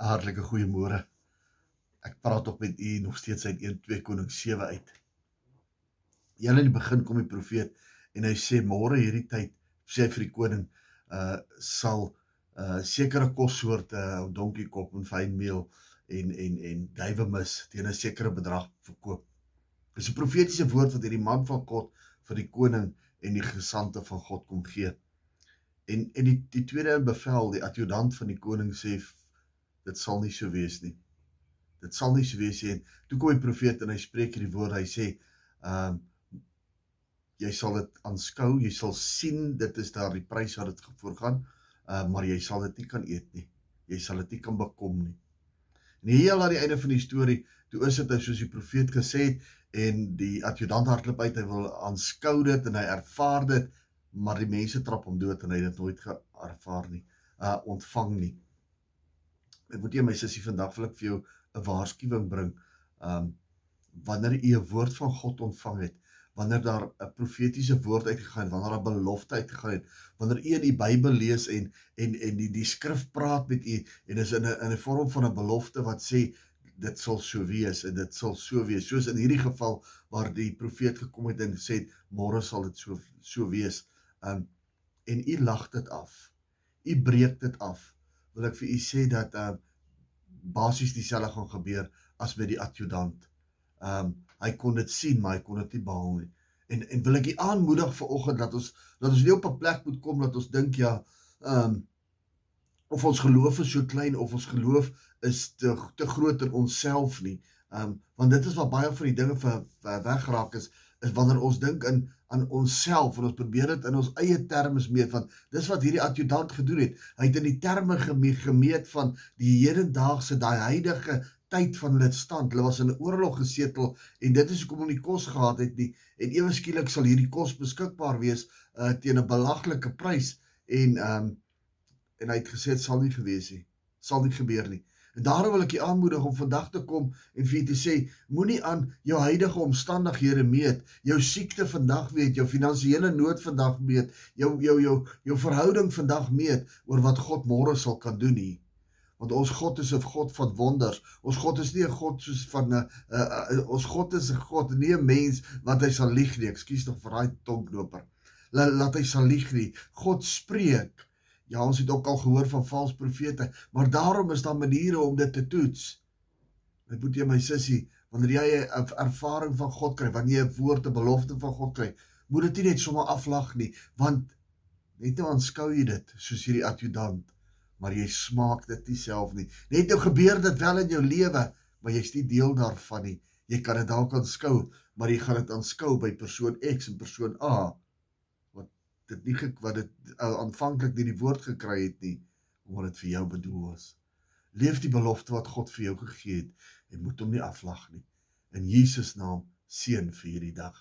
'n Hartlike goeiemôre. Ek praat op met u nog steeds uit 1 2 Konings 7 uit. Heel in die begin kom die profeet en hy sê môre hierdie tyd sê hy vir die koning uh sal uh sekere kossoorte, uh, donkiekop en fynmeel en en en duiwemis teen 'n sekere bedrag verkoop. Dis 'n profetiese woord wat hierdie man van God vir die koning en die gesante van God kom gee. En en die die tweede bevel, die adjutant van die koning sê dit sal nie so wees nie. Dit sal nie so wees nie. Toe kom die profeet en hy spreek hierdie woorde. Hy sê, ehm um, jy sal dit aanskou, jy sal sien dit is daar die prys wat dit voorgaan, uh, maar jy sal dit nie kan eet nie. Jy sal dit nie kan bekom nie. En heel aan die einde van die storie, toe is dit nou soos die profeet gesê het en die adjutant hardloop uit, hy wil aanskou dit en hy ervaar dit, maar die mense trap hom dood en hy het dit nooit geervaar nie, uh ontvang nie. Ek moet jy my sussie vandag wil ek vir jou 'n waarskuwing bring. Um wanneer jy 'n woord van God ontvang het, wanneer daar 'n profetiese woord uitgegaan het, wanneer 'n belofte uitgegaan het, wanneer jy die Bybel lees en en en die die skrif praat met u en is in 'n in 'n vorm van 'n belofte wat sê dit sal so wees en dit sal so wees. Soos in hierdie geval waar die profeet gekom het en gesê môre sal dit so so wees. Um en u lag dit af. U breek dit af wil ek vir u sê dat uh basies dieselfde gaan gebeur as met die adjutant. Um hy kon dit sien, maar hy kon dit nie behaal nie. En en wil ek u aanmoedig vanoggend dat ons dat ons nie op 'n plek moet kom dat ons dink ja, um of ons geloof is so klein of ons geloof is te te groot in onsself nie. Um want dit is wat baie van die dinge vir, vir wegraak is is wanneer ons dink in aan onsself en ons probeer dit in ons eie terme meet want dis wat hierdie adjutant gedoen het. Hy het in die terme gemeet van die hedendaagse daai huidige tyd van hulle stand. Hulle was in 'n oorlog gesetel en dit is hoekom hulle nie kos gehad het nie. En ewe skielik sal hierdie kos beskikbaar wees uh, teen 'n belaglike prys en ehm um, en hy het gesê dit sal nie gewees nie. Sal nie gebeur nie. En daarom wil ek jou aanmoedig om vandag te kom en vir te sê, moenie aan jou huidige omstandighede meet, jou siekte vandag weet, jou finansiële nood vandag meet, jou jou jou jou verhouding vandag meet oor wat God môre sal kan doen nie. Want ons God is 'n God van wonders. Ons God is nie 'n God soos van 'n uh, uh, ons God is 'n God, nie 'n mens wat hy sal lieg nie. Ekskuus tog vir daai tongloper. Laat laat hy sal lieg nie. God spreek Ja, ons het ook al gehoor van valse profete, maar daarom is daar maniere om dit te toets. Ek moet jy my sussie, wanneer jy 'n ervaring van God kry, wanneer jy 'n woord, 'n belofte van God kry, moet dit nie net sommer aflag nie, want net nou aanskou jy dit soos hierdie adjutant, maar jy smaak dit nie self nie. Net nou gebeur dit wel in jou lewe, maar jy's nie deel daarvan nie. Jy kan dit dalk aanskou, maar jy gaan dit aanskou by persoon X en persoon A dit nie wat dit uh, aanvanklik nie die woord gekry het nie omdat dit vir jou bedoel was. Leef die belofte wat God vir jou gegee het en moet hom nie aflag nie. In Jesus naam seën vir hierdie dag.